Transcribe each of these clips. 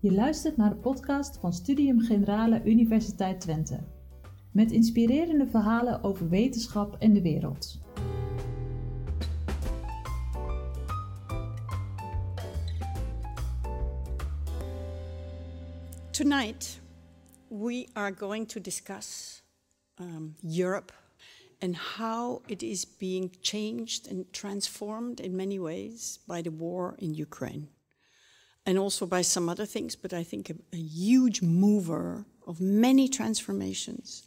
Je luistert naar de podcast van Studium Generale Universiteit Twente. Met inspirerende verhalen over wetenschap en de wereld. Tonight, we are going to discuss um, Europe and how it is being changed and transformed in many ways by the war in Ukraine. And also by some other things, but I think a, a huge mover of many transformations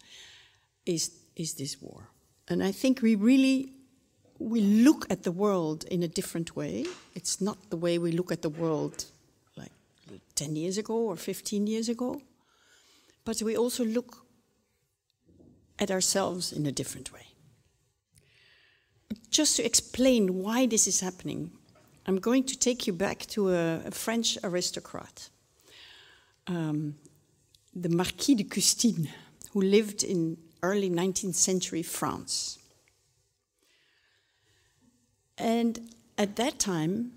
is, is this war. And I think we really we look at the world in a different way. It's not the way we look at the world like 10 years ago or 15 years ago. But we also look at ourselves in a different way. Just to explain why this is happening, I'm going to take you back to a, a French aristocrat, um, the Marquis de Custine, who lived in early 19th century France. And at that time,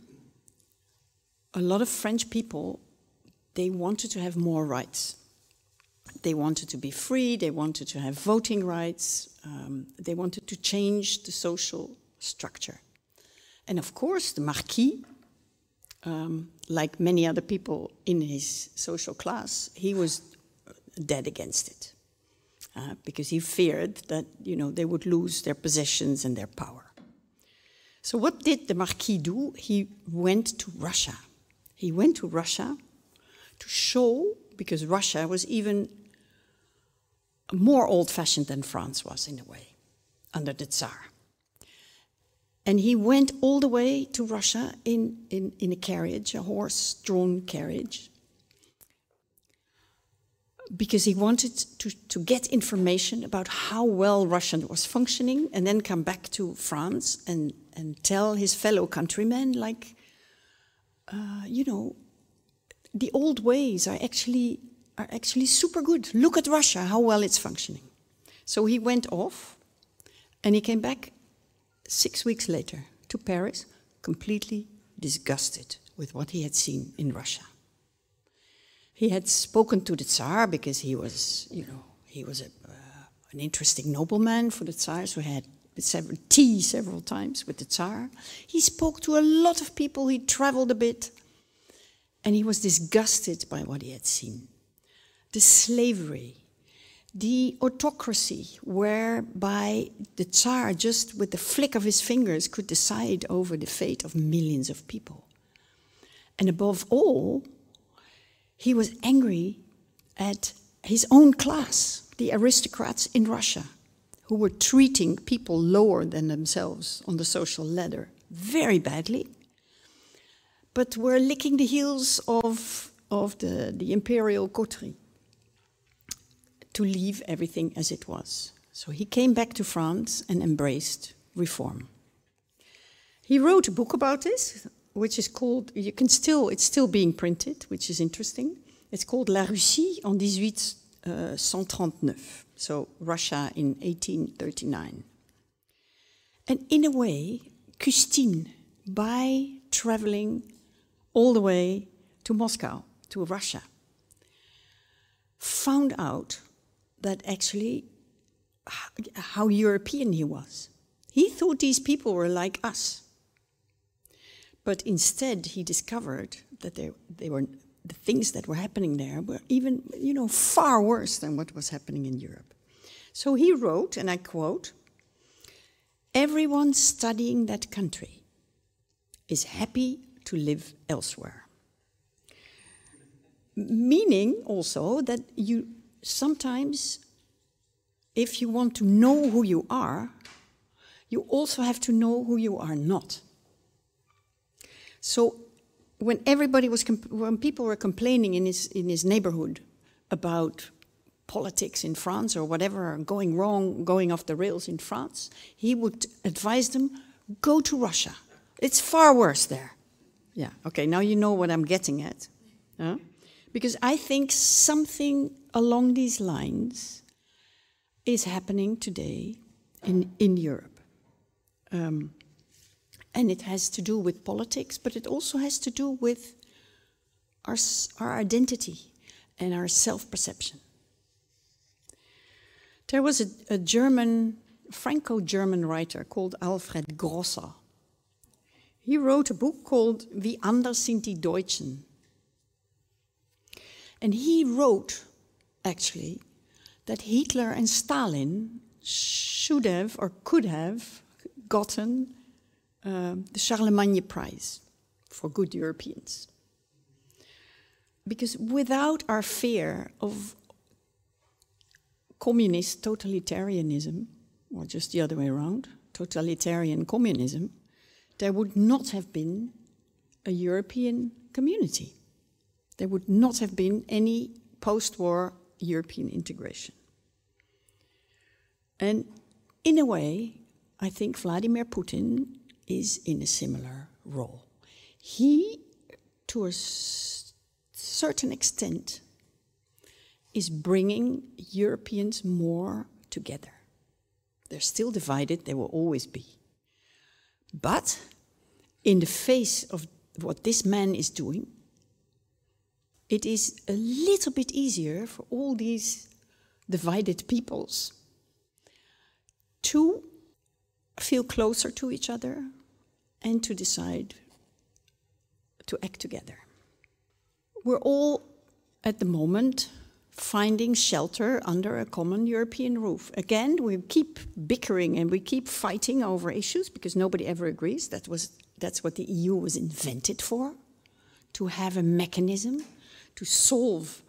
a lot of French people, they wanted to have more rights. They wanted to be free, they wanted to have voting rights, um, they wanted to change the social structure. And of course, the Marquis, um, like many other people in his social class, he was dead against it uh, because he feared that you know they would lose their possessions and their power. So what did the Marquis do? He went to Russia. He went to Russia to show, because Russia was even more old-fashioned than France was in a way, under the Tsar. And he went all the way to Russia in, in, in a carriage, a horse-drawn carriage, because he wanted to, to get information about how well Russia was functioning and then come back to France and, and tell his fellow countrymen, like, uh, you know, the old ways are actually, are actually super good. Look at Russia, how well it's functioning. So he went off and he came back six weeks later to Paris, completely disgusted with what he had seen in Russia. He had spoken to the Tsar because he was, you know, he was a, uh, an interesting nobleman for the Tsar, so he had several, tea several times with the Tsar. He spoke to a lot of people, he traveled a bit, and he was disgusted by what he had seen. The slavery, the autocracy, whereby the Tsar, just with the flick of his fingers, could decide over the fate of millions of people. And above all, he was angry at his own class, the aristocrats in Russia, who were treating people lower than themselves on the social ladder very badly, but were licking the heels of, of the, the imperial coterie to leave everything as it was. So he came back to France and embraced reform. He wrote a book about this, which is called, you can still, it's still being printed, which is interesting. It's called La Russie en 1839, uh, so Russia in 1839. And in a way, Custine, by traveling all the way to Moscow, to Russia, found out that actually how European he was. He thought these people were like us. But instead, he discovered that they, they were, the things that were happening there were even, you know, far worse than what was happening in Europe. So he wrote, and I quote, Everyone studying that country is happy to live elsewhere. Meaning also that you sometimes, if you want to know who you are, you also have to know who you are not. So when everybody was, when people were complaining in his, in his neighborhood about politics in France or whatever going wrong, going off the rails in France, he would advise them, go to Russia. It's far worse there. Yeah, okay, now you know what I'm getting at. Huh? Because I think something along these lines is happening today in, in Europe. Um, and it has to do with politics, but it also has to do with our, our identity and our self perception. There was a, a German, Franco German writer called Alfred Grosser. He wrote a book called Wie anders sind die Deutschen. And he wrote, actually, that Hitler and Stalin should have or could have gotten uh, the Charlemagne Prize for good Europeans. Because without our fear of communist totalitarianism, or just the other way around, totalitarian communism, there would not have been a European community. There would not have been any post war European integration. And in a way, I think Vladimir Putin is in a similar role. He, to a certain extent, is bringing Europeans more together. They're still divided, they will always be. But in the face of what this man is doing, it is a little bit easier for all these divided peoples to feel closer to each other and to decide to act together. We're all at the moment finding shelter under a common European roof. Again, we keep bickering and we keep fighting over issues because nobody ever agrees. That was, that's what the EU was invented for to have a mechanism to solve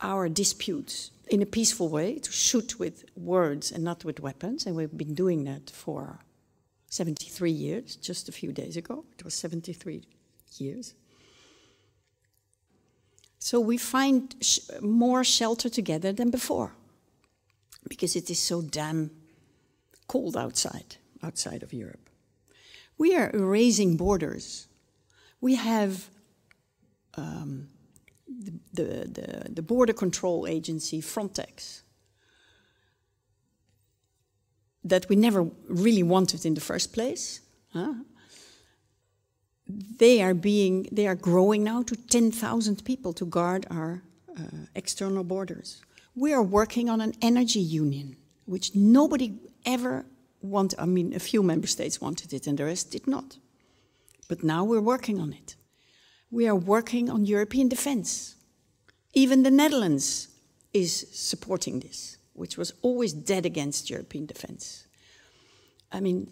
our disputes in a peaceful way, to shoot with words and not with weapons. And we've been doing that for 73 years, just a few days ago. It was 73 years. So we find sh more shelter together than before because it is so damn cold outside, outside of Europe. We are erasing borders. We have um, the, the, the, border control agency, Frontex, that we never really wanted in the first place. Huh? They are being, they are growing now to 10,000 people to guard our uh, external borders. We are working on an energy union, which nobody ever wanted. I mean, a few member states wanted it and the rest did not. But now we're working on it. We are working on European defense. Even the Netherlands is supporting this, which was always dead against European defense. I mean,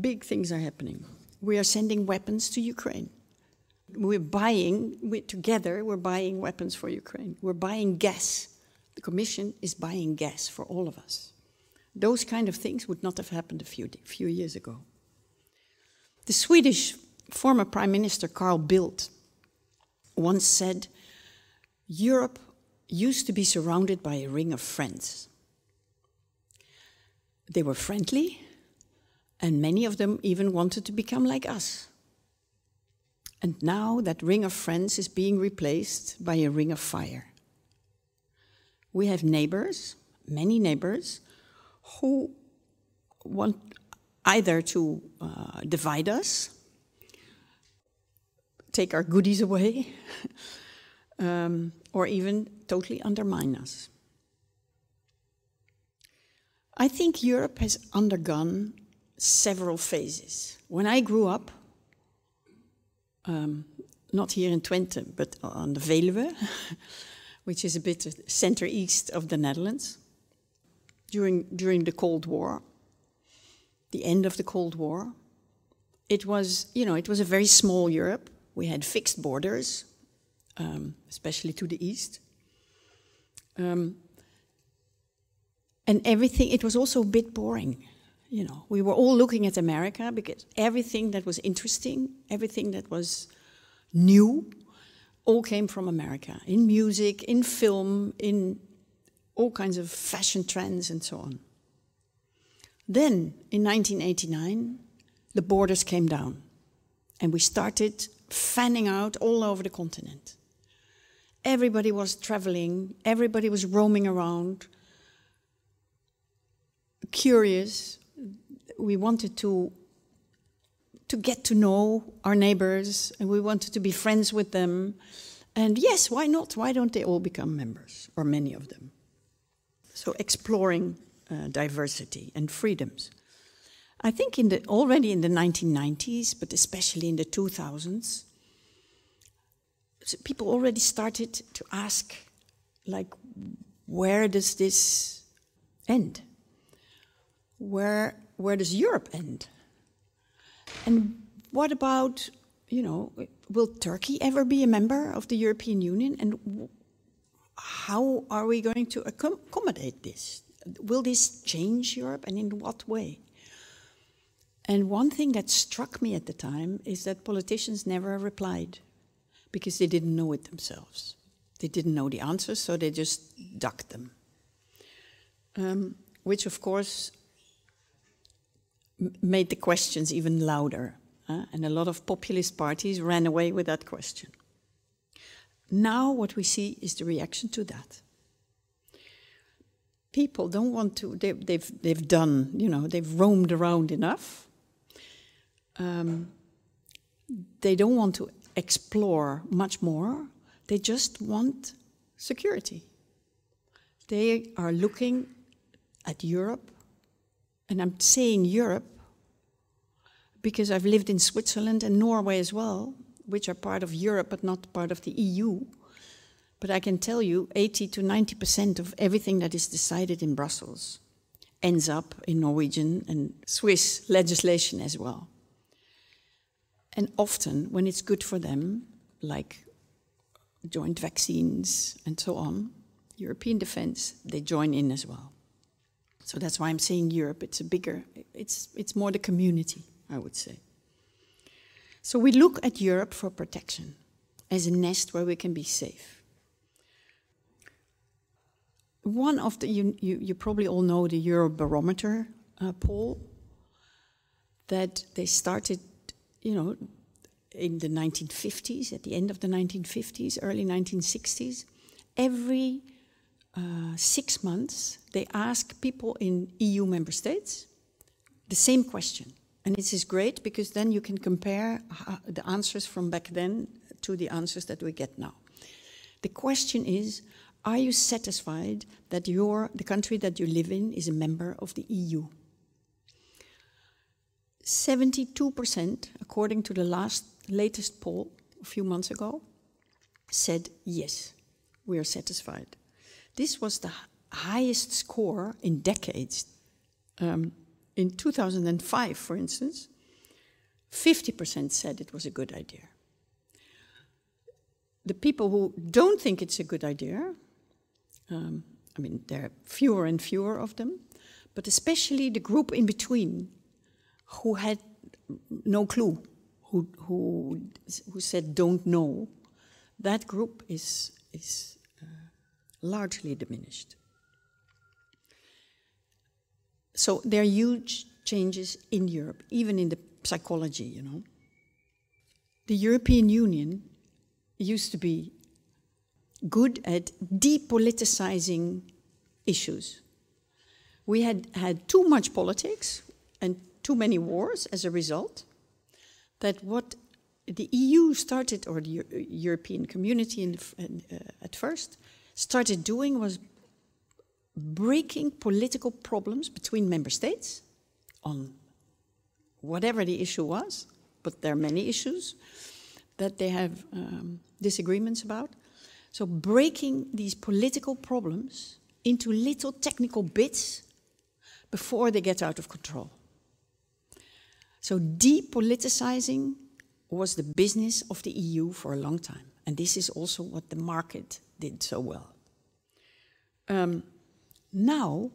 big things are happening. We are sending weapons to Ukraine. We're buying, we, together, we're buying weapons for Ukraine. We're buying gas. The Commission is buying gas for all of us. Those kind of things would not have happened a few, few years ago. The Swedish former Prime Minister Carl Bildt once said, Europe used to be surrounded by a ring of friends. They were friendly, and many of them even wanted to become like us. And now that ring of friends is being replaced by a ring of fire. We have neighbors, many neighbors, who want either to uh, divide us take our goodies away, um, or even totally undermine us. I think Europe has undergone several phases. When I grew up, um, not here in Twente, but on the Veluwe, which is a bit center east of the Netherlands, during, during the Cold War, the end of the Cold War, it was, you know, it was a very small Europe we had fixed borders, um, especially to the east. Um, and everything, it was also a bit boring. You know, we were all looking at America because everything that was interesting, everything that was new, all came from America in music, in film, in all kinds of fashion trends, and so on. Then, in 1989, the borders came down, and we started fanning out all over the continent. Everybody was traveling, everybody was roaming around, curious. We wanted to to get to know our neighbors and we wanted to be friends with them. And yes, why not? Why don't they all become members, or many of them? So exploring uh, diversity and freedoms. I think in the, already in the 1990s, but especially in the 2000s, people already started to ask, like, where does this end? Where, where does Europe end? And what about, you know, will Turkey ever be a member of the European Union? And how are we going to accommodate this? Will this change Europe and in what way? And one thing that struck me at the time is that politicians never replied because they didn't know it themselves. They didn't know the answers, so they just ducked them. Um, which, of course, made the questions even louder. And a lot of populist parties ran away with that question. Now, what we see is the reaction to that. People don't want to, they, have they've, they've done, you know, they've roamed around enough. Um, they don't want to explore much more, they just want security. They are looking at Europe and I'm saying Europe because I've lived in Switzerland and Norway as well, which are part of Europe but not part of the EU. But I can tell you 80 to 90% of everything that is decided in Brussels ends up in Norwegian and Swiss legislation as well. And often, when it's good for them, like joint vaccines and so on, European defense, they join in as well. So that's why I'm saying Europe. It's a bigger, it's, it's more the community, I would say. So we look at Europe for protection as a nest where we can be safe. One of the, you, you, you probably all know the Eurobarometer uh, poll that they started, you know, in the 1950s, at the end of the 1950s, early 1960s. Every uh, six months, they ask people in EU member states the same question. And this is great because then you can compare the answers from back then to the answers that we get now. The question is Are you satisfied that your, the country that you live in is a member of the EU? 72%, according to the last latest poll a few months ago, said yes, we are satisfied. This was the highest score in decades. Um, in 2005, for instance, 50% said it was a good idea. The people who don't think it's a good idea, um, I mean, there are fewer and fewer of them, but especially the group in between who had no clue, who, who, who said don't know, that group is, is uh, largely diminished. So there are huge changes in Europe, even in the psychology, you know. The European Union used to be good at depoliticizing issues. We had had too much politics and too many wars as a result, that what the EU started, or the European community the, uh, at first, started doing was breaking political problems between member states on whatever the issue was, but there are many issues that they have um, disagreements about. So, breaking these political problems into little technical bits before they get out of control. So, depoliticizing was the business of the EU for a long time. And this is also what the market did so well. Um, now,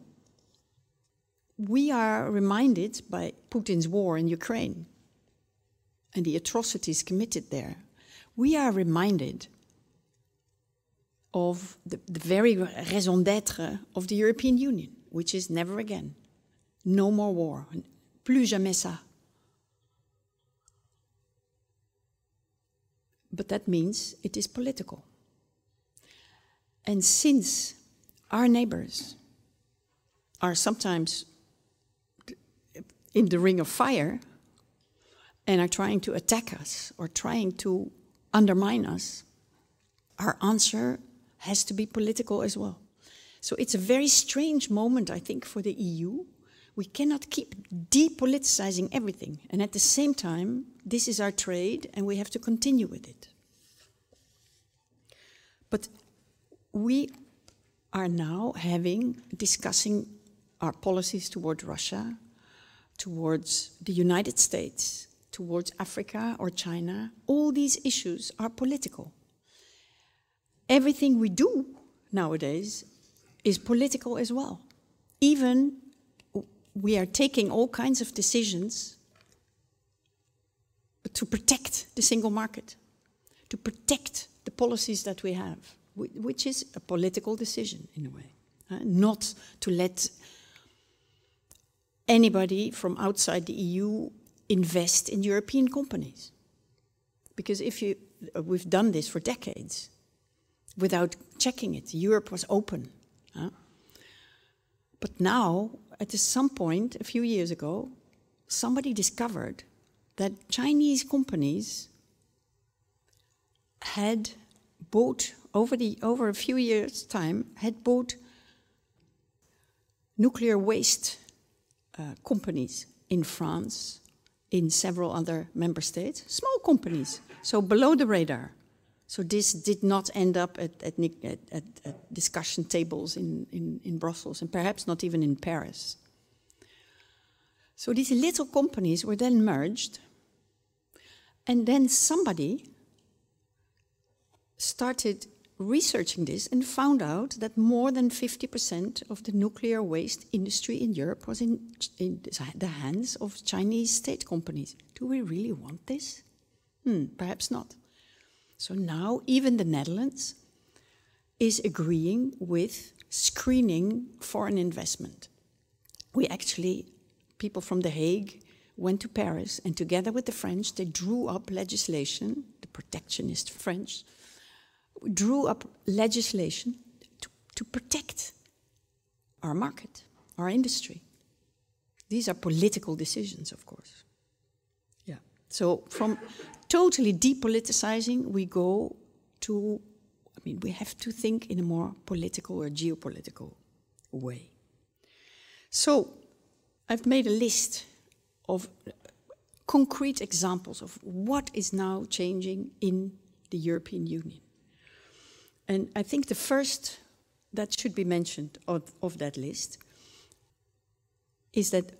we are reminded by Putin's war in Ukraine and the atrocities committed there. We are reminded of the, the very raison d'etre of the European Union, which is never again. No more war. Plus jamais ça. But that means it is political. And since our neighbors are sometimes in the ring of fire, and are trying to attack us or trying to undermine us, our answer has to be political as well. So it's a very strange moment, I think, for the EU. We cannot keep depoliticizing everything. And at the same time, this is our trade and we have to continue with it. But we are now having, discussing our policies toward Russia, towards the United States, towards Africa or China. All these issues are political. Everything we do nowadays is political as well. Even we are taking all kinds of decisions to protect the single market, to protect the policies that we have, which is a political decision in a way. Not to let anybody from outside the EU invest in European companies. Because if you, uh, we've done this for decades without checking it. Europe was open. Huh? But now, at some point, a few years ago, somebody discovered that Chinese companies had bought over the over a few years' time had bought nuclear waste uh, companies in France, in several other member states, small companies, so below the radar. So this did not end up at, at, at, at discussion tables in, in, in Brussels and perhaps not even in Paris. So these little companies were then merged, and then somebody started researching this and found out that more than 50% of the nuclear waste industry in Europe was in, in, the hands of Chinese state companies. Do we really want this? Hmm, perhaps not. So now even the Netherlands is agreeing with screening foreign investment. We actually, people from The Hague went to Paris and together with the French, they drew up legislation, the protectionist French, drew up legislation to, to protect our market, our industry. These are political decisions, of course. Yeah. So from totally depoliticizing, we go to, I mean, we have to think in a more political or geopolitical way. So I've made a list of concrete examples of what is now changing in the European Union. And I think the first that should be mentioned of, of that list is that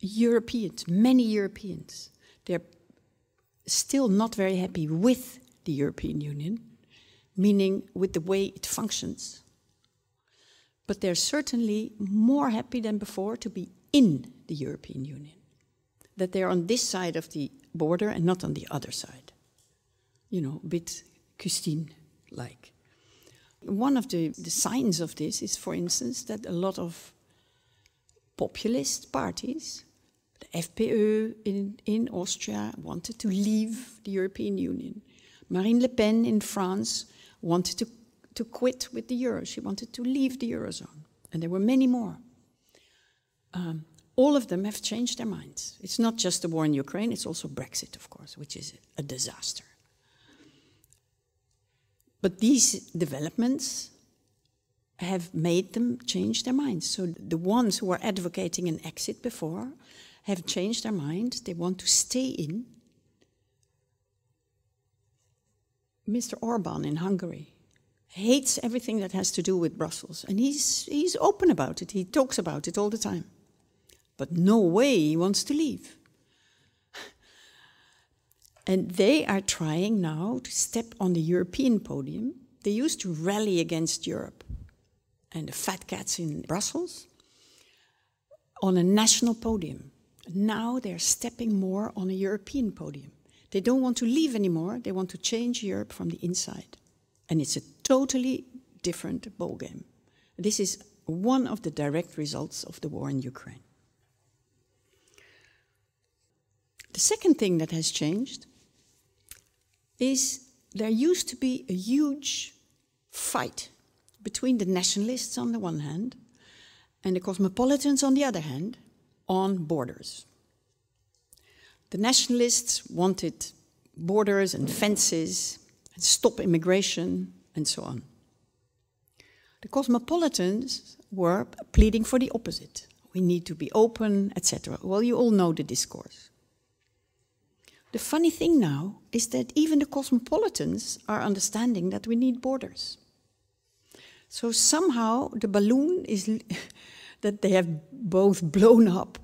Europeans, many Europeans, they're still not very happy with the European Union, meaning with the way it functions. But they're certainly more happy than before to be in the European Union, that they're on this side of the border and not on the other side. You know, a bit Custine like. One of the, the signs of this is, for instance, that a lot of populist parties, the FPÖ in, in Austria, wanted to leave the European Union. Marine Le Pen in France wanted to, to quit with the euro. She wanted to leave the eurozone. And there were many more. Um, all of them have changed their minds. It's not just the war in Ukraine, it's also Brexit, of course, which is a disaster. But these developments have made them change their minds. So the ones who were advocating an exit before have changed their mind. They want to stay in. Mr. Orban in Hungary hates everything that has to do with Brussels, and he's, he's open about it. He talks about it all the time. But no way he wants to leave. And they are trying now to step on the European podium. They used to rally against Europe and the fat cats in Brussels on a national podium. Now they're stepping more on a European podium. They don't want to leave anymore, they want to change Europe from the inside. And it's a totally different ballgame. This is one of the direct results of the war in Ukraine. The second thing that has changed is there used to be a huge fight between the nationalists on the one hand and the cosmopolitans on the other hand on borders. The nationalists wanted borders and fences, and stop immigration, and so on. The cosmopolitans were pleading for the opposite. We need to be open, etc. Well, you all know the discourse. The funny thing now is that even the cosmopolitans are understanding that we need borders. So somehow the balloon is that they have both blown up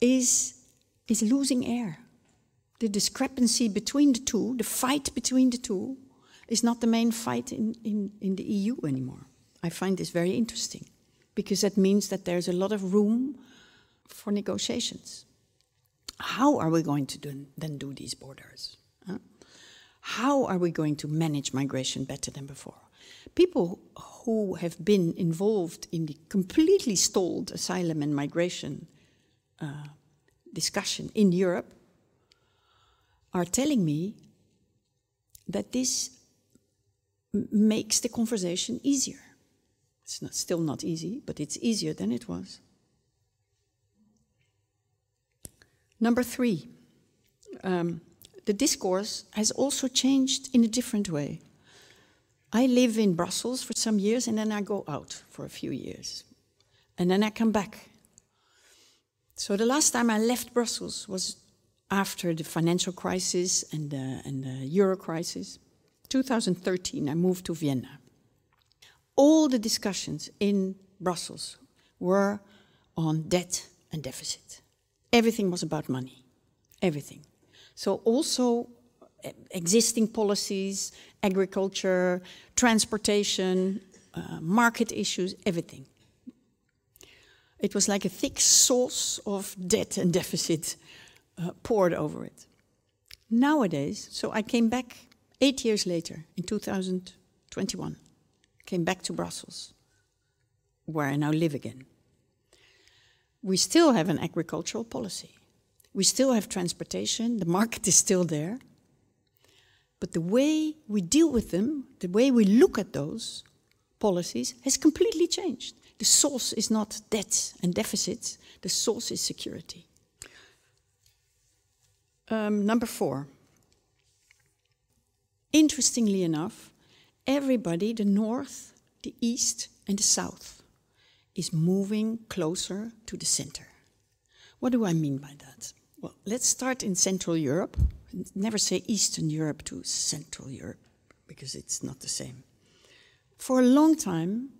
is, is losing air. The discrepancy between the two, the fight between the two, is not the main fight in, in, in the EU anymore. I find this very interesting because that means that there's a lot of room for negotiations. How are we going to do, then do these borders? Huh? How are we going to manage migration better than before? People who have been involved in the completely stalled asylum and migration uh, discussion in Europe are telling me that this makes the conversation easier. It's not, still not easy, but it's easier than it was. Number three, um, the discourse has also changed in a different way. I live in Brussels for some years and then I go out for a few years. And then I come back. So the last time I left Brussels was after the financial crisis and the, and the euro crisis. 2013, I moved to Vienna. All the discussions in Brussels were on debt and deficit. Everything was about money. Everything. So also existing policies, agriculture, transportation, uh, market issues, everything. It was like a thick sauce of debt and deficit uh, poured over it. Nowadays, so I came back eight years later in 2021, came back to Brussels, where I now live again we still have an agricultural policy. We still have transportation, the market is still there. But the way we deal with them, the way we look at those policies, has completely changed. The source is not debt and deficits, the source is security. Um, number four. Interestingly enough, everybody, the north, the east, and the south, is moving closer to the center. What do I mean by that? Well, let's start in Central Europe. Never say Eastern Europe to Central Europe because it's not the same. For a long time,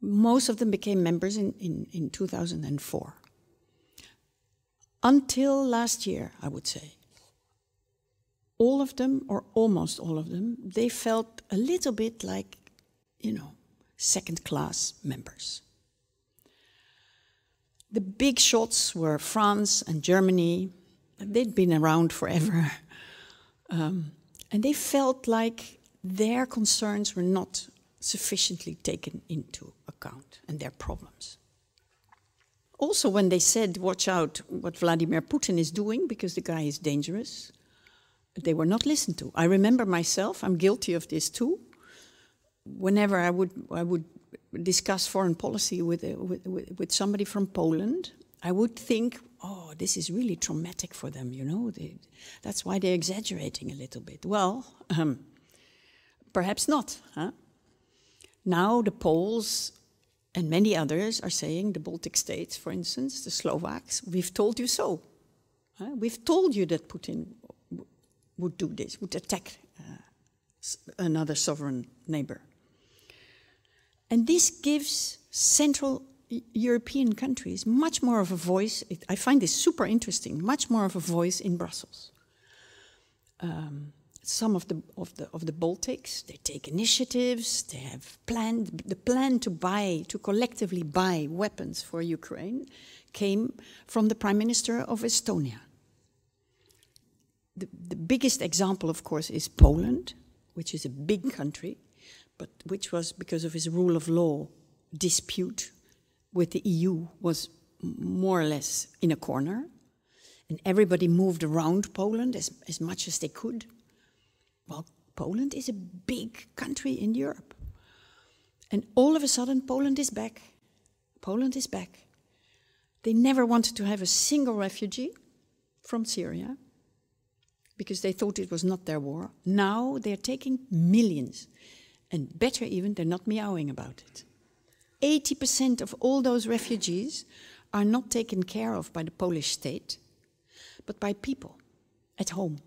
most of them became members in, in, in 2004. Until last year, I would say. All of them, or almost all of them, they felt a little bit like, you know, second class members. The big shots were France and Germany. They'd been around forever. Um, and they felt like their concerns were not sufficiently taken into account and their problems. Also, when they said, watch out what Vladimir Putin is doing because the guy is dangerous, they were not listened to. I remember myself, I'm guilty of this too. Whenever I would, I would discuss foreign policy with, uh, with, with, somebody from Poland, I would think, oh, this is really traumatic for them, you know? They, that's why they're exaggerating a little bit. Well, um, perhaps not. Huh? Now the Poles and many others are saying, the Baltic states, for instance, the Slovaks, we've told you so. Huh? We've told you that Putin would do this, would attack uh, another sovereign neighbor. And this gives Central European countries much more of a voice. I find this super interesting, much more of a voice in Brussels. Um, some of the, of, the, of the Baltics, they take initiatives, they have planned, the plan to buy, to collectively buy weapons for Ukraine came from the Prime Minister of Estonia. The, the biggest example, of course, is Poland, which is a big country but which was because of his rule of law dispute with the EU was more or less in a corner. And everybody moved around Poland as, as much as they could. Well, Poland is a big country in Europe. And all of a sudden, Poland is back. Poland is back. They never wanted to have a single refugee from Syria. because they thought it was not their war. Now they're taking millions. And better even, they're not meowing about it. 80% of all those refugees are not taken care of by the Polish state, but by people at home.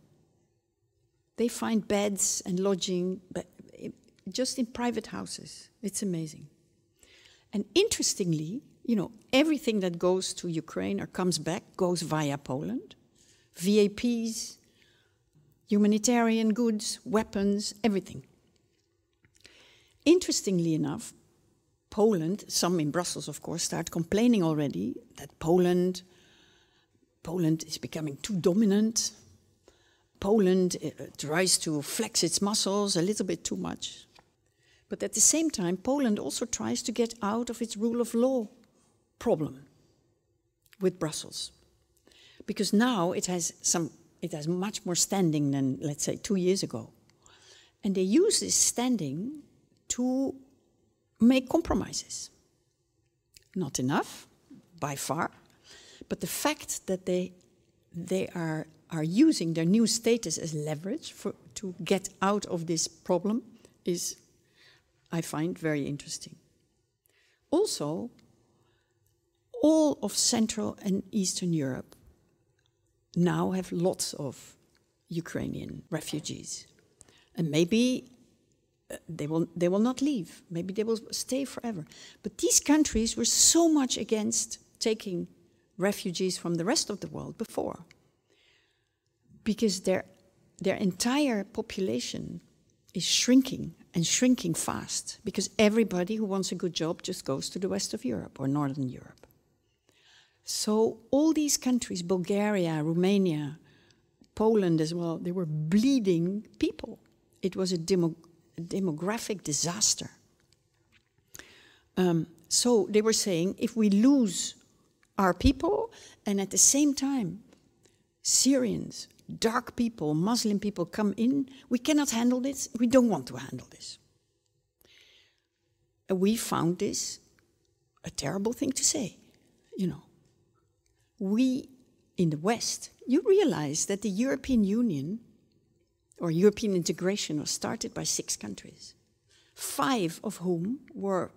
They find beds and lodging eh, just in private houses. It's amazing. And interestingly, you know, everything that goes to Ukraine or comes back goes via Poland. VAPs, humanitarian goods, weapons, everything. Interestingly enough, Poland, some in Brussels, of course, start complaining already that Poland, Poland is becoming too dominant. Poland uh, tries to flex its muscles a little bit too much. But at the same time, Poland also tries to get out of its rule of law problem with Brussels. Because now it has some it has much more standing than let's say 2 years ago. And they use this standing to make compromises. Not enough, by far, but the fact that they, they are, are using their new status as leverage for, to get out of this problem is, I find, very interesting. Also, all of Central and Eastern Europe now have lots of Ukrainian refugees. And maybe they will, they will not leave. Maybe they will stay forever. But these countries were so much against taking refugees from the rest of the world before, because their, their entire population is shrinking and shrinking fast, because everybody who wants a good job just goes to the west of Europe or northern Europe. So all these countries, Bulgaria, Romania, Poland as well, they were bleeding people. It was a demo demographic disaster. Um, so they were saying if we lose our people and at the same time Syrians, dark people, Muslim people come in, we cannot handle this. We don't want to handle this. And we found this a terrible thing to say, you know. We in the West, you realize that the European Union or European integration was started by six countries, five of whom were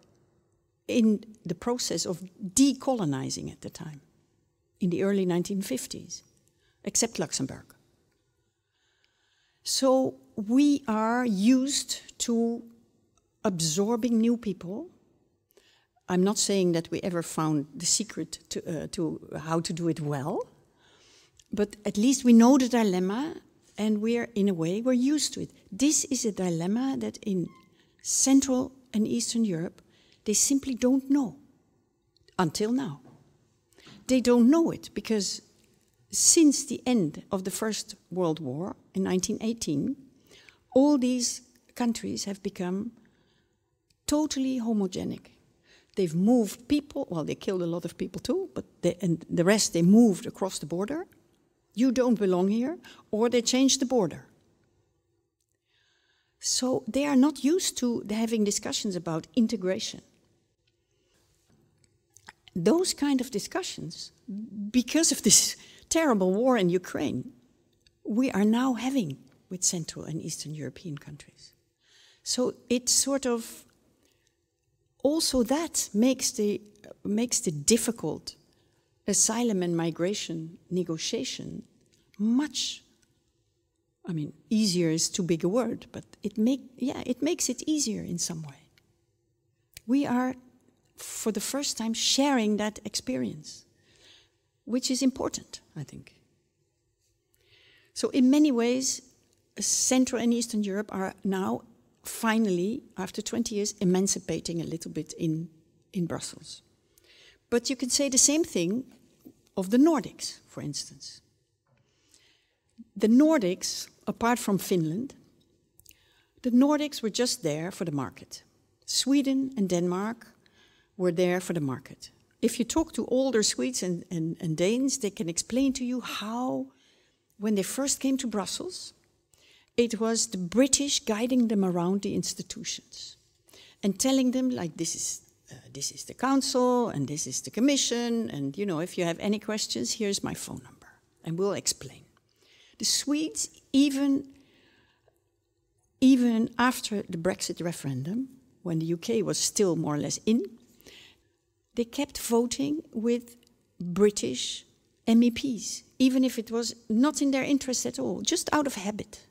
in the process of decolonizing at the time, in the early 1950s, except Luxembourg. So we are used to absorbing new people. I'm not saying that we ever found the secret to, uh, to how to do it well, but at least we know the dilemma and we're, in a way, we're used to it. This is a dilemma that in Central and Eastern Europe, they simply don't know until now. They don't know it because since the end of the First World War in 1918, all these countries have become totally homogenic. They've moved people, well, they killed a lot of people too, but they, and the rest they moved across the border you don't belong here, or they change the border. So they are not used to having discussions about integration. Those kind of discussions, because of this terrible war in Ukraine, we are now having with Central and Eastern European countries. So it's sort of also that makes the makes the difficult asylum and migration negotiation much I mean, easier is too big a word, but it make yeah, it makes it easier in some way. We are for the first time sharing that experience, which is important, I think. So in many ways, Central and Eastern Europe are now finally, after 20 years, emancipating a little bit in, in Brussels. But you can say the same thing of the Nordics, for instance. The Nordics, apart from Finland, the Nordics were just there for the market. Sweden and Denmark were there for the market. If you talk to older Swedes and, and, and Danes, they can explain to you how, when they first came to Brussels, it was the British guiding them around the institutions and telling them, like, this is uh, this is the council and this is the commission and you know if you have any questions here's my phone number and we'll explain The Swedes, even, even after the Brexit referendum, when the UK was still more or less in, they kept voting with British MEPs, even if it was not in their interest at all, just out of habit.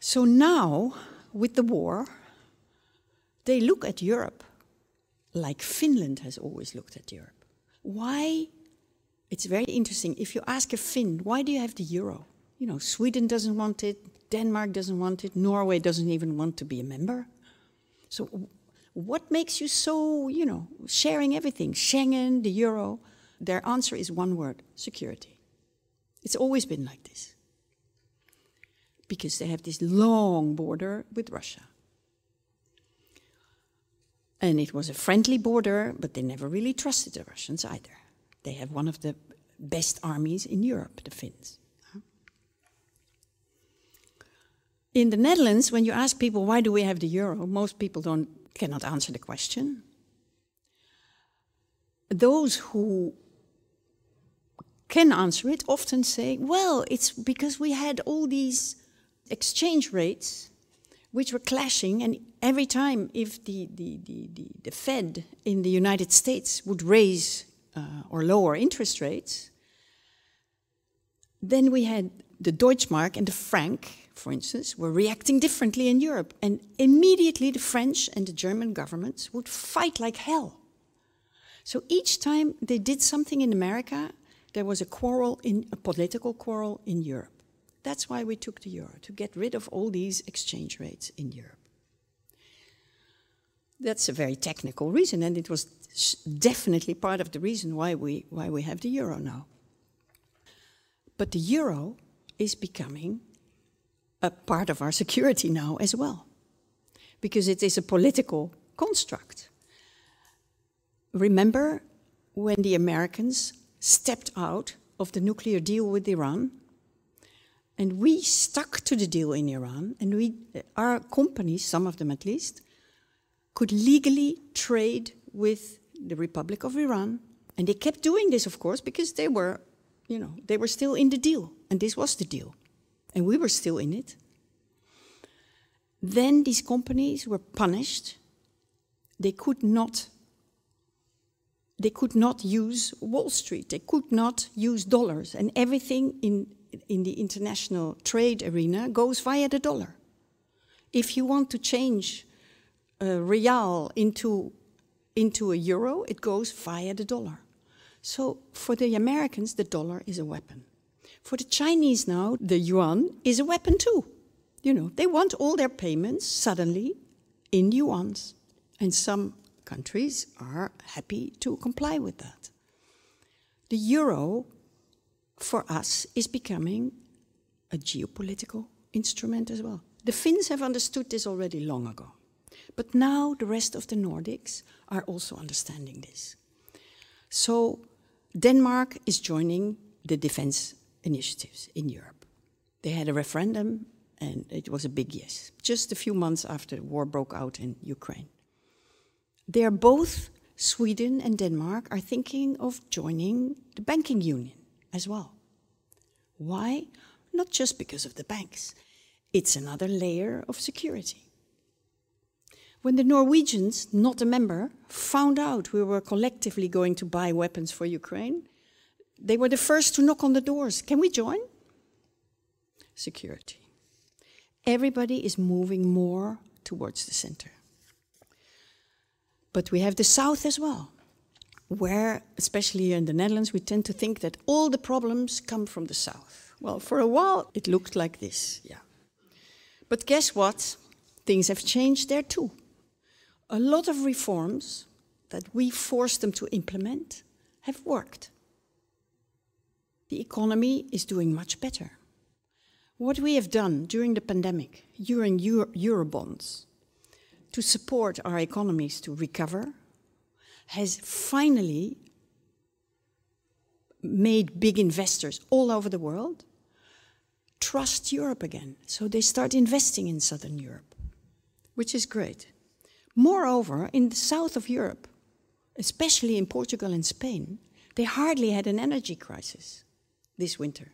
So now, with the war, they look at Europe like Finland has always looked at Europe. Why? It's very interesting. If you ask a Finn, why do you have the euro? You know, Sweden doesn't want it, Denmark doesn't want it, Norway doesn't even want to be a member. So, what makes you so, you know, sharing everything? Schengen, the euro. Their answer is one word security. It's always been like this. Because they have this long border with Russia. And it was a friendly border, but they never really trusted the Russians either. They have one of the best armies in Europe, the Finns. In the Netherlands, when you ask people why do we have the euro, most people don't, cannot answer the question. Those who can answer it often say, well, it's because we had all these exchange rates which were clashing, and every time if the, the, the, the, the Fed in the United States would raise uh, or lower interest rates, then we had the Deutschmark and the franc, for instance, were reacting differently in Europe. And immediately the French and the German governments would fight like hell. So each time they did something in America, there was a quarrel in a political quarrel in Europe. That's why we took the euro, to get rid of all these exchange rates in Europe. That's a very technical reason, and it was definitely part of the reason why we, why we have the euro now. But the euro is becoming a part of our security now as well, because it is a political construct. Remember when the Americans stepped out of the nuclear deal with Iran and we stuck to the deal in Iran, and we, our companies, some of them at least, could legally trade with the Republic of Iran. And they kept doing this, of course, because they were, you know, they were still in the deal. And this was the deal. And we were still in it. Then these companies were punished. They could not they could not use Wall Street. They could not use dollars. And everything in in the international trade arena goes via the dollar. If you want to change a rial into, into a euro, it goes via the dollar. So for the Americans, the dollar is a weapon. For the Chinese now, the yuan is a weapon too. You know, they want all their payments suddenly in yuans. And some countries are happy to comply with that. The euro for us is becoming a geopolitical instrument as well. The Finns have understood this already long ago. But now the rest of the Nordics are also understanding this. So Denmark is joining the defense initiatives in Europe. They had a referendum and it was a big yes, just a few months after the war broke out in Ukraine. They are both, Sweden and Denmark, are thinking of joining the banking union as well. Why? Not just because of the banks, it's another layer of security. When the Norwegians, not a member, found out we were collectively going to buy weapons for Ukraine, they were the first to knock on the doors. Can we join? Security. Everybody is moving more towards the center. But we have the south as well where, especially here in the Netherlands, we tend to think that all the problems come from the south. Well, for a while, it looked like this, yeah. But guess what? Things have changed there too. A lot of reforms that we forced them to implement have worked. The economy is doing much better. What we have done during the pandemic, during Euro Eurobonds, to support our economies to recover has finally made big investors all over the world trust Europe again. So they start investing in Southern Europe, which is great. Moreover, in the south of Europe, especially in Portugal and Spain, they hardly had an energy crisis. this winter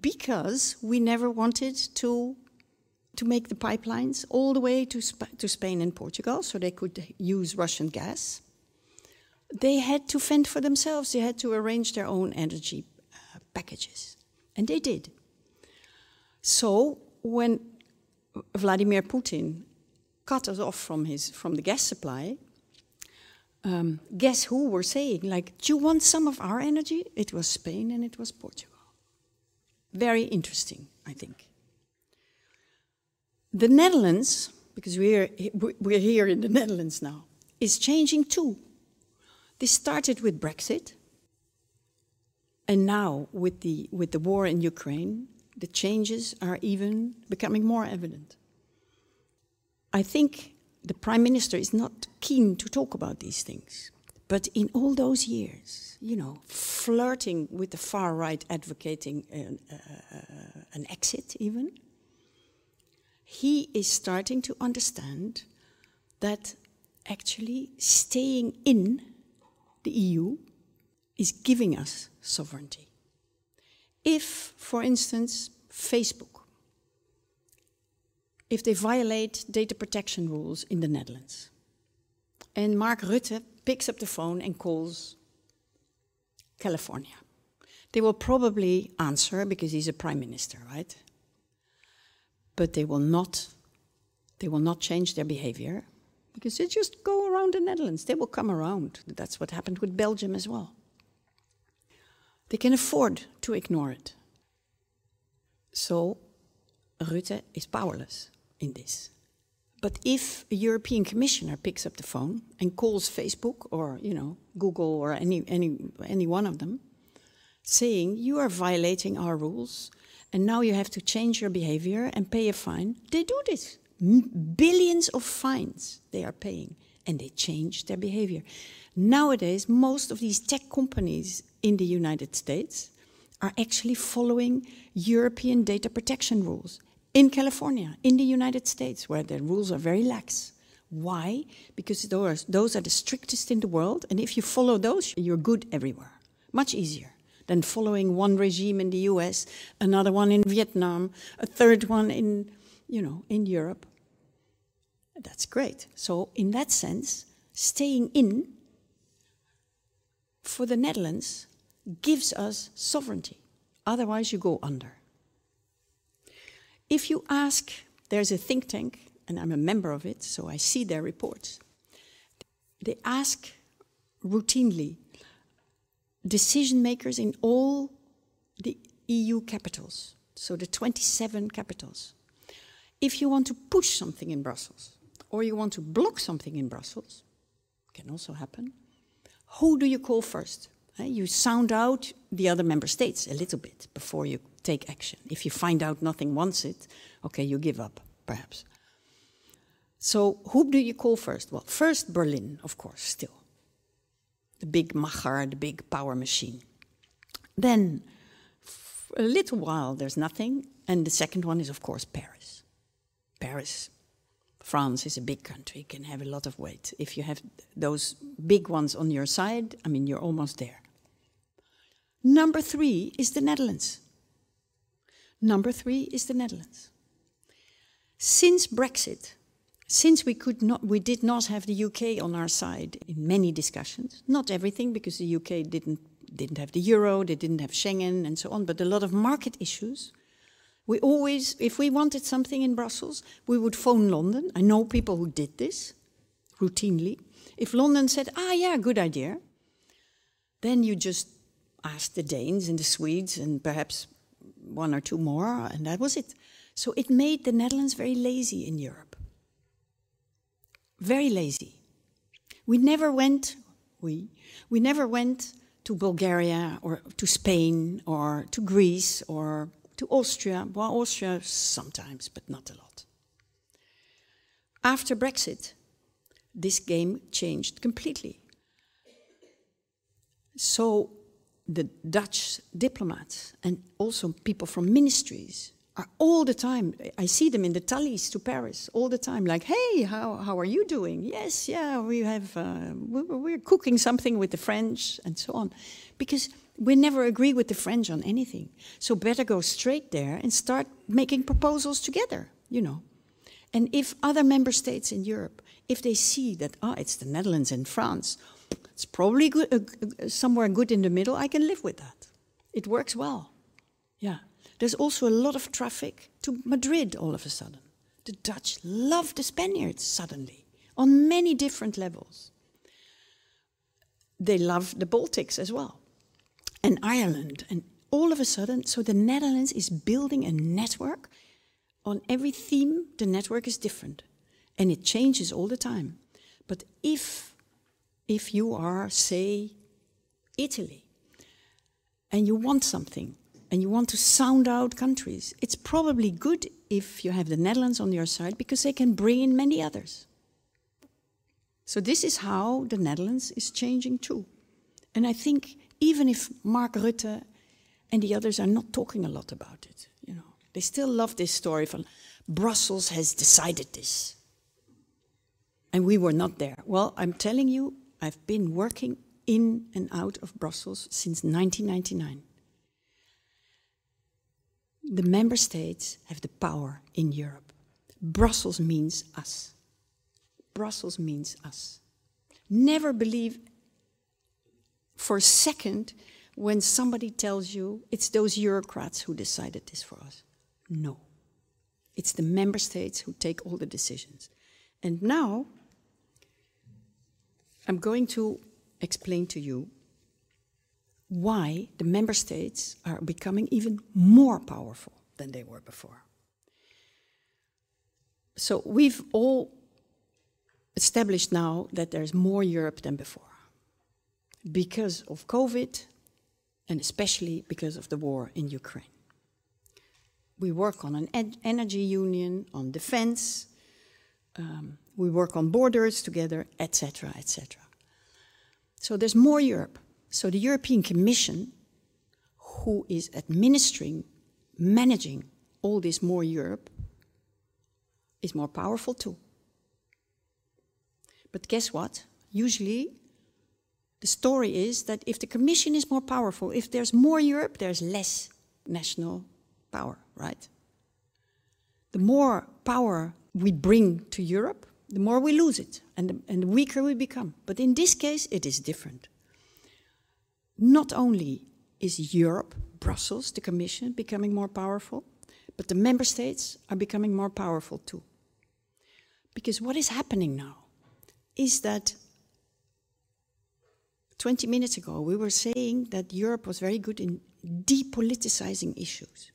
because we never wanted to to make the pipelines all the way to, Sp to Spain and Portugal so they could use Russian gas. They had to fend for themselves. They had to arrange their own energy uh, packages. And they did. So when Vladimir Putin cut us off from, his, from the gas supply, um, guess who were saying, like, do you want some of our energy? It was Spain and it was Portugal. Very interesting, I think. The Netherlands, because we're, we're here in the Netherlands now, is changing too. This started with Brexit, and now with the, with the war in Ukraine, the changes are even becoming more evident. I think the Prime Minister is not keen to talk about these things. But in all those years, you know, flirting with the far right, advocating an, uh, an exit even, he is starting to understand that actually staying in the EU is giving us sovereignty. If, for instance, Facebook, if they violate data protection rules in the Netherlands, and Mark Rutte picks up the phone and calls California. They will probably answer because he's a prime minister, right? But they will not they will not change their behavior because they just go around the Netherlands. They will come around. That's what happened with Belgium as well. They can afford to ignore it. So Rutte is powerless in this. But if a European commissioner picks up the phone and calls Facebook or, you know, Google or any, any, any one of them, saying, you are violating our rules and now you have to change your behavior and pay a fine, they do this. Billions of fines they are paying and they change their behavior. Nowadays, most of these tech companies in the United States are actually following European data protection rules in California, in the United States, where the rules are very lax. Why? Because those, those are the strictest in the world, and if you follow those, you're good everywhere. Much easier than following one regime in the US, another one in Vietnam, a third one in, you know, in Europe. That's great. So, in that sense, staying in for the Netherlands gives us sovereignty. Otherwise, you go under. If you ask, there's a think tank, and I'm a member of it, so I see their reports. They ask routinely decision makers in all the EU capitals, so the 27 capitals. If you want to push something in Brussels, or you want to block something in Brussels, can also happen, who do you call first? Eh, you sound out the other member states a little bit before you take action. If you find out nothing wants it, okay, you give up, perhaps. So, who do you call first? Well, first Berlin, of course, still. The big Macher, the big power machine. Then, a little while, there's nothing. And the second one is, of course, Paris. Paris, France is a big country, can have a lot of weight. If you have those big ones on your side, I mean, you're almost there. Number three is the Netherlands. Number three is the Netherlands. Since Brexit, since we could not, we did not have the UK on our side in many discussions. Not everything, because the UK didn't didn't have the euro, they didn't have Schengen, and so on. But a lot of market issues. We always, if we wanted something in Brussels, we would phone London. I know people who did this routinely. If London said, "Ah, yeah, good idea," then you just ask the Danes and the Swedes and perhaps one or two more, and that was it. So it made the Netherlands very lazy in Europe. Very lazy. We never went, we, we never went to Bulgaria or to Spain or to Greece or to Austria. Well, Austria sometimes, but not a lot. After Brexit, this game changed completely. So the Dutch diplomats and also people from ministries are all the time. I see them in the Thalys to Paris all the time. Like, hey, how how are you doing? Yes, yeah, we have uh, we're cooking something with the French and so on, because We never agree with the French on anything. So better go straight there and start making proposals together, you know. And if other member states in Europe, if they see that, ah, oh, it's the Netherlands and France, it's probably good, uh, somewhere good in the middle, I can live with that. It works well. Yeah. There's also a lot of traffic to Madrid all of a sudden. The Dutch love the Spaniards suddenly on many different levels. They love the Baltics as well, and Ireland. And all of a sudden, so the Netherlands is building a network. On every theme, the network is different and it changes all the time. But if, if you are, say, Italy, and you want something, and you want to sound out countries, it's probably good if you have the Netherlands on your side because they can bring in many others. So, this is how the Netherlands is changing too. And I think even if Mark Rutte and the others are not talking a lot about it, you know, they still love this story from Brussels has decided this. And we were not there. Well, I'm telling you, I've been working in and out of Brussels since 1999. The member states have the power in Europe. Brussels means us. Brussels means us. Never believe for a second when somebody tells you it's those bureaucrats who decided this for us. No. It's the member states who take all the decisions. And now I'm going to explain to you why the member states are becoming even more powerful than they were before. So we've all established now that there's more Europe than before because of COVID and especially because of the war in Ukraine. We work on an en energy union, on defense, um, we work on borders together, etc., etc. So there's more Europe. So the European Commission, who is administering, managing all this more Europe, is more powerful too. But guess what? Usually, the story is that if the Commission is more powerful, if there's more Europe, there's less national power, right? The more power we bring to Europe, the more we lose it and the, and the weaker we become. But in this case, it is different. Not only is Europe, Brussels, the Commission, becoming more powerful, but the member states are becoming more powerful too. Because what is happening now is that 20 minutes ago we were saying that Europe was very good in depoliticizing issues,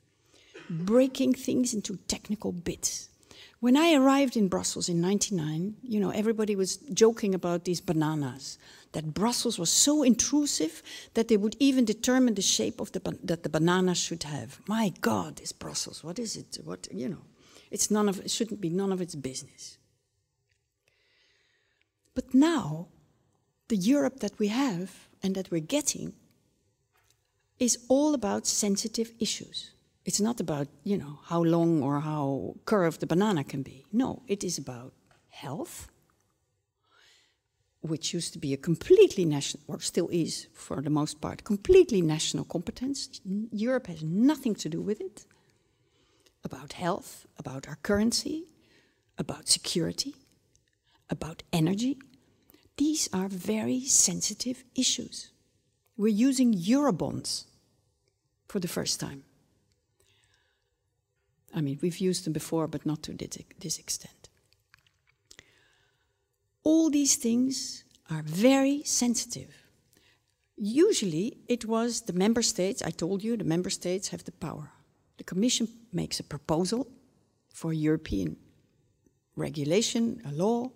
breaking things into technical bits when I arrived in Brussels in 99, you know, everybody was joking about these bananas, that Brussels was so intrusive that they would even determine the shape of the that the banana should have. My God, this Brussels, what is it? What, you know, it's none of, it shouldn't be none of its business. But now, the Europe that we have and that we're getting is all about sensitive issues. It's not about, you know, how long or how curved the banana can be. No, it is about health, which used to be a completely national, or still is for the most part, completely national competence. Europe has nothing to do with it. About health, about our currency, about security, about energy. These are very sensitive issues. We're using Eurobonds for the first time. I mean, we've used them before, but not to this extent. All these things are very sensitive. Usually, it was the member states, I told you, the member states have the power. The Commission makes a proposal for European regulation, a law,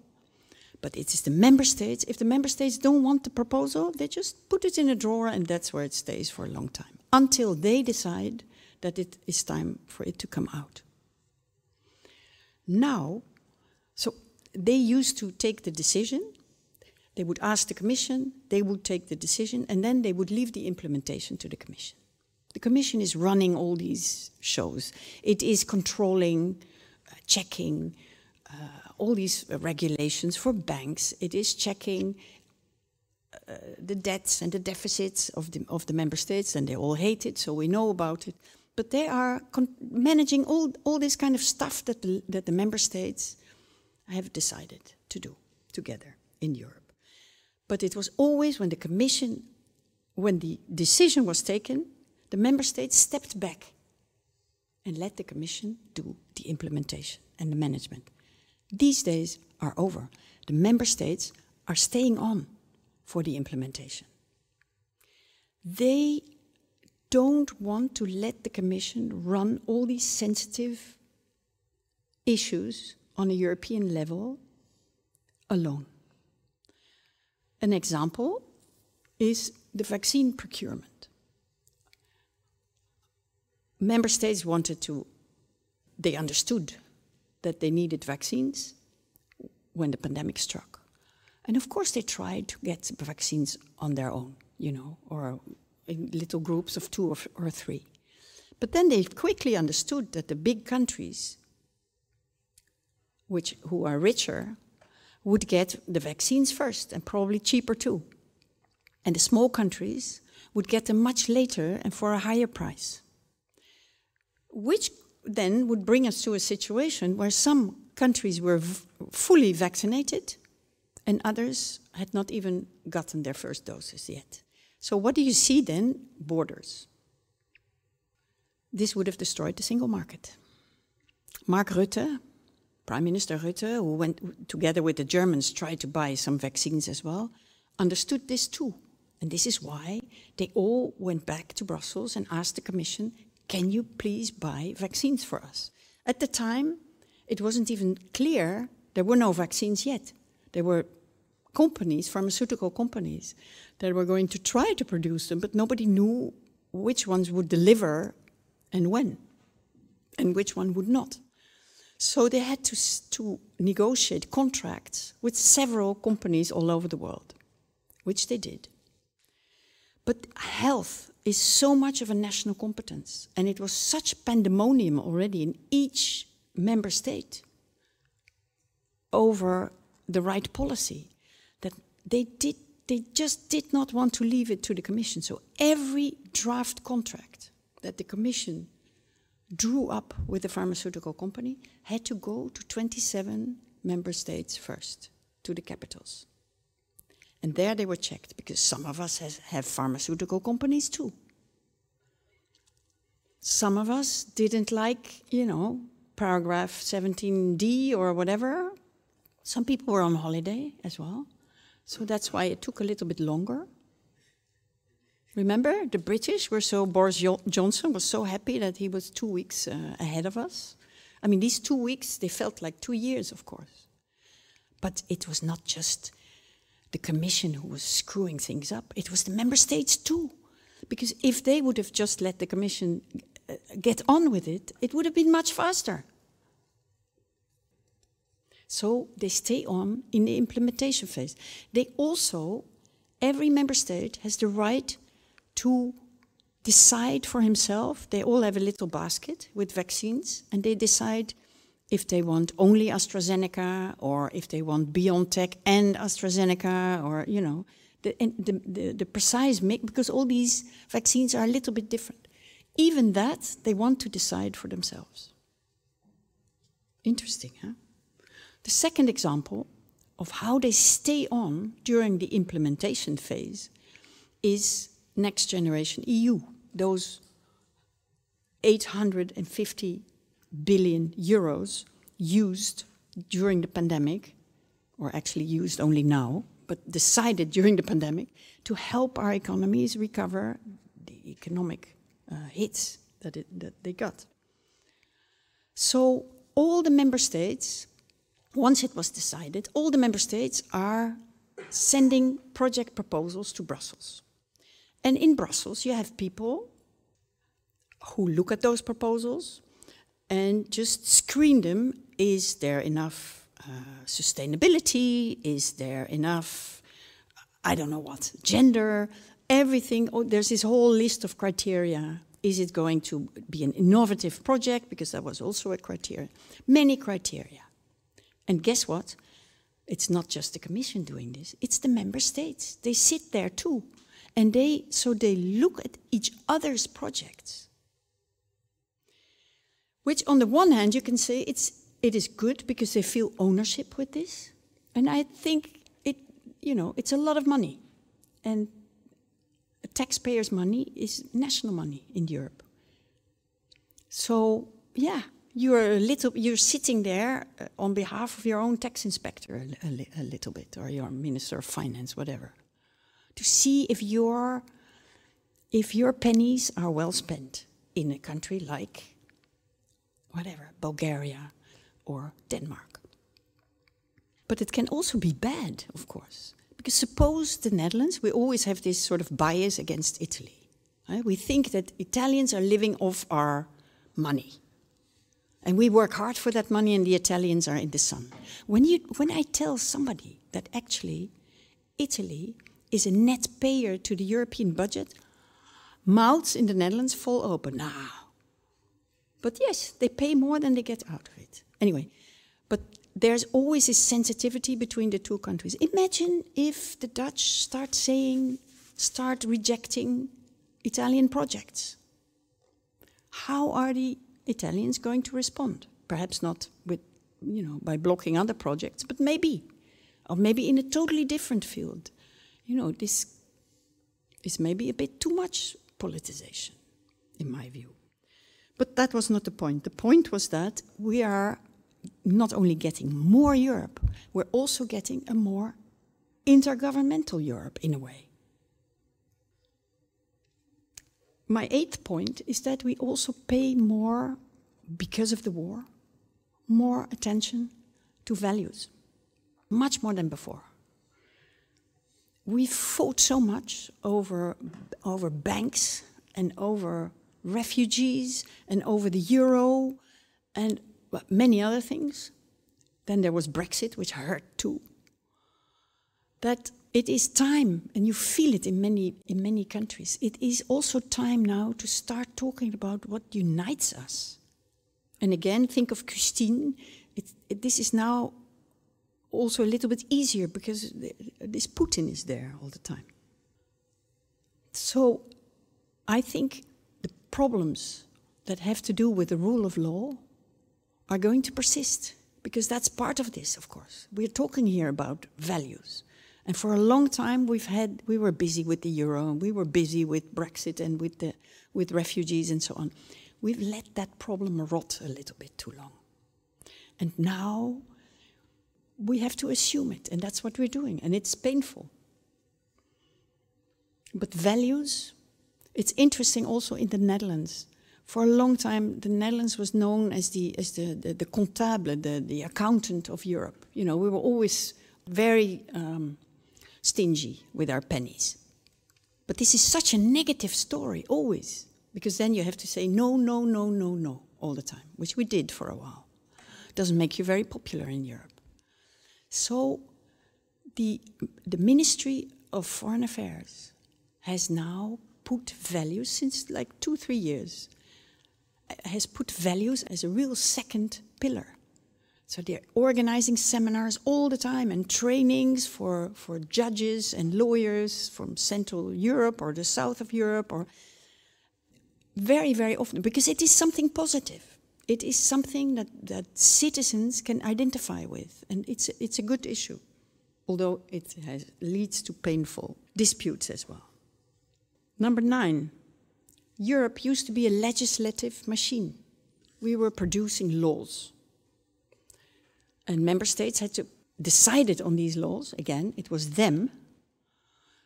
but it is the member states. If the member states don't want the proposal, they just put it in a drawer and that's where it stays for a long time until they decide that it is time for it to come out. Now, so they used to take the decision, they would ask the Commission, they would take the decision, and then they would leave the implementation to the Commission. The Commission is running all these shows, it is controlling, uh, checking uh, all these regulations for banks, it is checking uh, the debts and the deficits of the, of the member states, and they all hate it, so we know about it. But they are managing all, all this kind of stuff that the, that the member states have decided to do together in Europe. But it was always when the Commission, when the decision was taken, the member states stepped back and let the Commission do the implementation and the management. These days are over. The member states are staying on for the implementation. They don't want to let the Commission run all these sensitive issues on a European level alone. An example is the vaccine procurement. Member states wanted to, they understood that they needed vaccines when the pandemic struck. And of course, they tried to get vaccines on their own, you know, or in little groups of two or, or three. But then they quickly understood that the big countries, which, who are richer, would get the vaccines first and probably cheaper too. And the small countries would get them much later and for a higher price. Which then would bring us to a situation where some countries were fully vaccinated and others had not even gotten their first doses yet. So, what do you see then? Borders. This would have destroyed the single market. Mark Rutte, Prime Minister Rutte, who went together with the Germans, tried to buy some vaccines as well, understood this too. And this is why they all went back to Brussels and asked the Commission, can you please buy vaccines for us? At the time, it wasn't even clear, there were no vaccines yet. There were companies, pharmaceutical companies, that were going to try to produce them, but nobody knew which ones would deliver and when, and which one would not. So they had to, to negotiate contracts with several companies all over the world, which they did. But health is so much of a national competence, and it was such pandemonium already in each member state over the right policy that they did they just did not want to leave it to the commission. So every draft contract that the commission drew up with the pharmaceutical company had to go to 27 member states first to the capitals. And there they were checked because some of us has, have pharmaceutical companies too. Some of us didn't like you know paragraph 17d or whatever. Some people were on holiday as well. So that's why it took a little bit longer. Remember, the British were so, Boris Johnson was so happy that he was two weeks uh, ahead of us. I mean, these two weeks, they felt like two years, of course. But it was not just the Commission who was screwing things up, it was the member states too. Because if they would have just let the Commission uh, get on with it, it would have been much faster. So they stay on in the implementation phase. They also, every member state has the right to decide for himself. They all have a little basket with vaccines, and they decide if they want only AstraZeneca or if they want BioNTech and AstraZeneca, or you know, the, the, the, the precise mix, because all these vaccines are a little bit different. Even that, they want to decide for themselves. Interesting, huh? The second example of how they stay on during the implementation phase is Next Generation EU, those 850 billion euros used during the pandemic, or actually used only now, but decided during the pandemic to help our economies recover the economic uh, hits that, it, that they got. So all the member states once it was decided, all the member states are sending project proposals to Brussels. And in Brussels, you have people who look at those proposals and just screen them. Is there enough uh, sustainability? Is there enough, I don't know what, gender, everything? Oh, there's this whole list of criteria. Is it going to be an innovative project? Because that was also a criteria. Many criteria. And guess what? It's not just the Commission doing this, it's the member states. They sit there too. And they, so they look at each other's projects. Which, on the one hand, you can say it's, it is good because they feel ownership with this. And I think it, you know, it's a lot of money. And taxpayers' money is national money in Europe. So, yeah, you're a little, you're sitting there uh, on behalf of your own tax inspector a, a, a little bit, or your minister of finance, whatever, to see if your, if your pennies are well spent in a country like, whatever, Bulgaria or Denmark. But it can also be bad, of course. Because suppose the Netherlands, we always have this sort of bias against Italy. Right? We think that Italians are living off our money. And we work hard for that money, and the Italians are in the sun. When, you, when I tell somebody that actually Italy is a net payer to the European budget, mouths in the Netherlands fall open. Nah. But yes, they pay more than they get out of it. Anyway, but there's always this sensitivity between the two countries. Imagine if the Dutch start saying, start rejecting Italian projects. How are the Italians going to respond? Perhaps not with, you know, by blocking other projects, but maybe, or maybe in a totally different field. You know, this is maybe a bit too much politicization, in my view. But that was not the point. The point was that we are not only getting more Europe, we're also getting a more intergovernmental Europe in a way. My eighth point is that we also pay more, because of the war, more attention to values, much more than before. We fought so much over, over banks and over refugees and over the euro and many other things. Then there was Brexit, which hurt too. That it is time, and you feel it in many, in many countries, it is also time now to start talking about what unites us. And again, think of Christine. It, it, this is now also a little bit easier because this Putin is there all the time. So I think the problems that have to do with the rule of law are going to persist because that's part of this, of course. We're talking here about values. And for a long time, we've had, we were busy with the euro, and we were busy with Brexit and with, the, with refugees and so on. We've let that problem rot a little bit too long. And now we have to assume it, and that's what we're doing, and it's painful. But values, it's interesting also in the Netherlands for a long time, the Netherlands was known as the as the the, the comptable, the the accountant of Europe. You know, we were always very um, stingy with our pennies. But this is such a negative story, always, because then you have to say no, no, no, no, no all the time, which we did for a while. Doesn't make you very popular in Europe. So, the the Ministry of Foreign Affairs has now put values since like two, three years uh, has put values as a real second pillar. So they're organizing seminars all the time and trainings for, for judges and lawyers from Central Europe or the south of Europe or very, very often because it is something positive. It is something that, that citizens can identify with, and it's, it's a good issue, although it has, leads to painful disputes as well. Number nine, Europe used to be a legislative machine. We were producing laws. And member states had to decide on these laws. Again, it was them,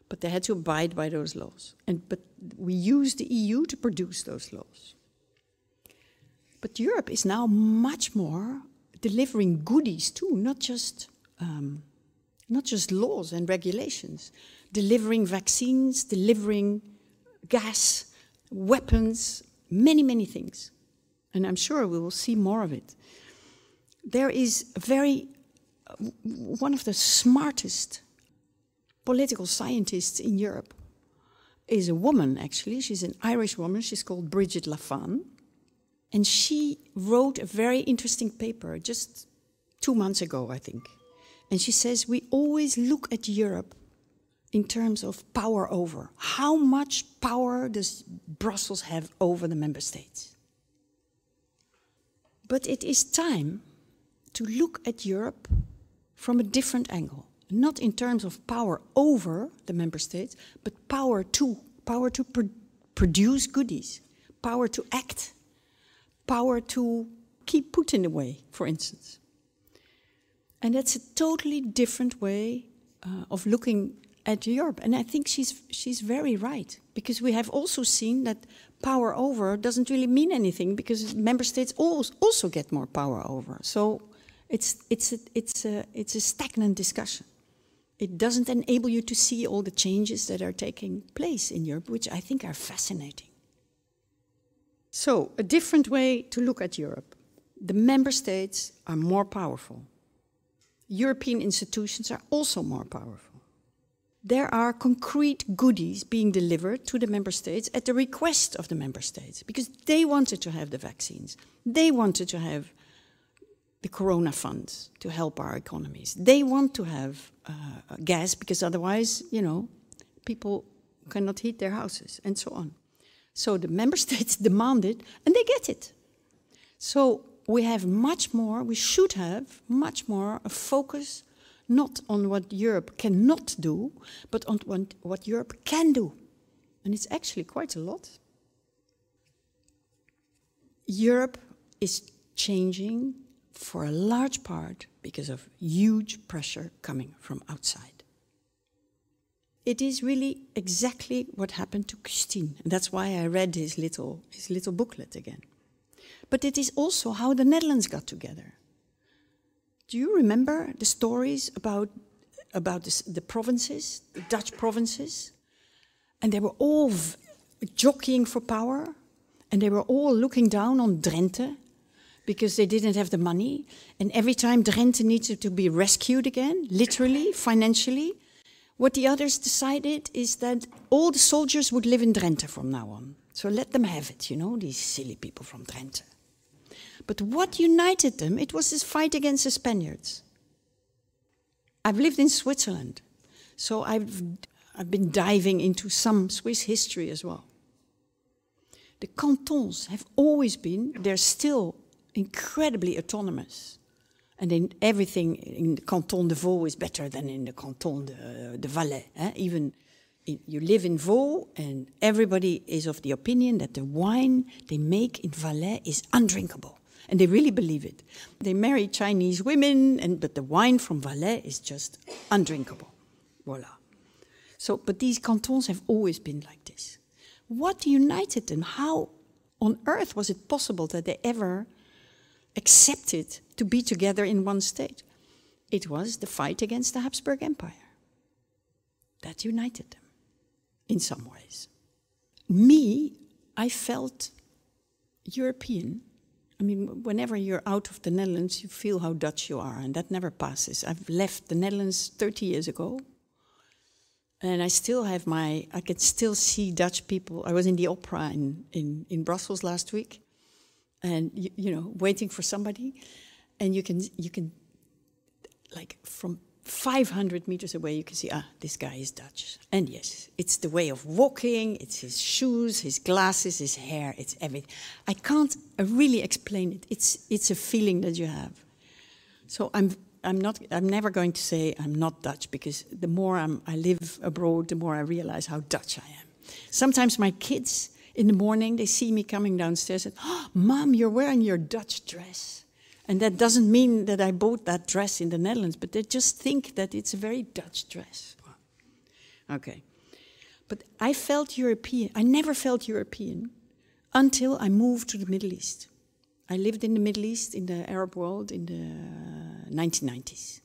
but they had to abide by those laws. And, but we used the EU to produce those laws. But Europe is now much more delivering goodies too, not just, um, not just laws and regulations, delivering vaccines, delivering gas, weapons, many, many things. And I'm sure we will see more of it. There is very, uh, one of the smartest political scientists in Europe is a woman, actually. She's an Irish woman. She's called Brigid Laffan. And she wrote a very interesting paper just two months ago, I think. And she says we always look at Europe in terms of power over. How much power does Brussels have over the member states? But it is time to look at Europe from a different angle. Not in terms of power over the member states, but power to, power to pro produce goodies, power to act, power to keep Putin away, for instance. And that's a totally different way uh, of looking at Europe. And I think she's, she's very right, because we have also seen that power over doesn't really mean anything, because member states also get more power over. So it's, it's, a, it's, a, it's a stagnant discussion. It doesn't enable you to see all the changes that are taking place in Europe, which I think are fascinating. So, a different way to look at Europe. The member states are more powerful. European institutions are also more powerful. There are concrete goodies being delivered to the member states at the request of the member states because they wanted to have the vaccines. They wanted to have the corona funds to help our economies. They want to have uh, gas because otherwise, you know, people cannot heat their houses and so on. So the member states demand it and they get it. So we have much more, we should have much more a focus not on what Europe cannot do, but on what Europe can do. And it's actually quite a lot. Europe is changing for a large part because of huge pressure coming from outside. It is really exactly what happened to Christine. And that's why I read his little, his little booklet again. But it is also how the Netherlands got together. Do you remember the stories about, about the provinces, the Dutch provinces? And they were all jockeying for power, and they were all looking down on Drenthe because they didn't have the money. And every time Drenthe needed to be rescued again, literally, financially, what the others decided is that all the soldiers would live in Drenthe from now on. So let them have it, you know, these silly people from Drenthe. But what united them, it was this fight against the Spaniards. I've lived in Switzerland, so I've, I've been diving into some Swiss history as well. The cantons have always been, they're still incredibly autonomous. And in everything in the Canton de Vaud is better than in the Canton de, de Valais. Eh? Even in, you live in Vaud, and everybody is of the opinion that the wine they make in Valais is undrinkable. And they really believe it. They marry Chinese women, and, but the wine from Valais is just undrinkable. Voila. So, but these cantons have always been like this. What united them? How on earth was it possible that they ever accepted to be together in one state. It was the fight against the Habsburg Empire that united them in some ways. Me, I felt European. I mean, whenever you're out of the Netherlands, you feel how Dutch you are, and that never passes. I've left the Netherlands 30 years ago, and I still have my, I can still see Dutch people. I was in the opera in, in, in Brussels last week, and you, you know waiting for somebody and you can you can like from 500 meters away you can see ah this guy is dutch. And yes it's the way of walking it's his shoes his glasses his hair it's everything. I can't really explain it. It's it's a feeling that you have. So i'm i'm not i'm never going to say i'm not dutch because the more I'm, i live abroad the more i realize how dutch i am. Sometimes my kids in the morning, they see me coming downstairs and, oh, Mom, you're wearing your Dutch dress. And that doesn't mean that I bought that dress in the Netherlands, but they just think that it's a very Dutch dress. Okay. But I felt European. I never felt European until I moved to the Middle East. I lived in the Middle East, in the Arab world, in the uh, 1990s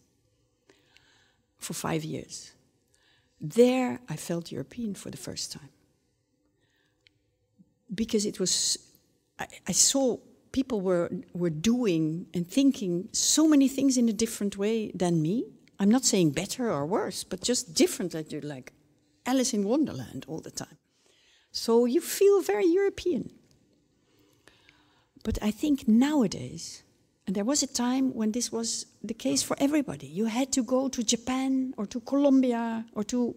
for five years. There, I felt European for the first time because it was, I, I, saw people were, were doing and thinking so many things in a different way than me. I'm not saying better or worse, but just different that you're like Alice in Wonderland all the time. So you feel very European. But I think nowadays And there was a time when this was the case for everybody. You had to go to Japan or to Colombia or to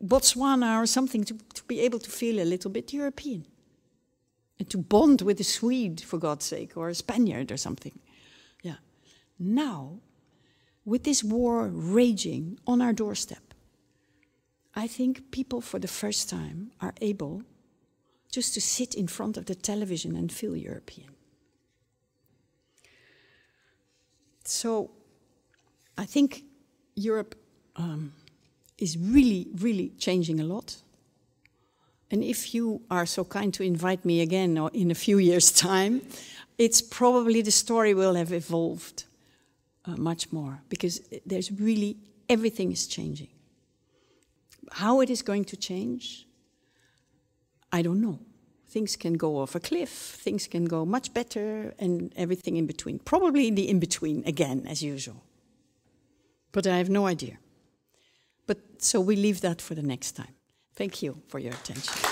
Botswana or something to, to be able to feel a little bit European. To bond with a Swede, for God's sake, or a Spaniard or something. Yeah. Now, with this war raging on our doorstep, I think people for the first time are able just to sit in front of the television and feel European. So I think Europe um, is really, really changing a lot. And if you are so kind to invite me again or in a few years' time, it's probably the story will have evolved uh, much more because there's really everything is changing. How it is going to change, I don't know. Things can go off a cliff, things can go much better, and everything in between. Probably in the in between again, as usual. But I have no idea. But so we leave that for the next time. Thank you for your attention.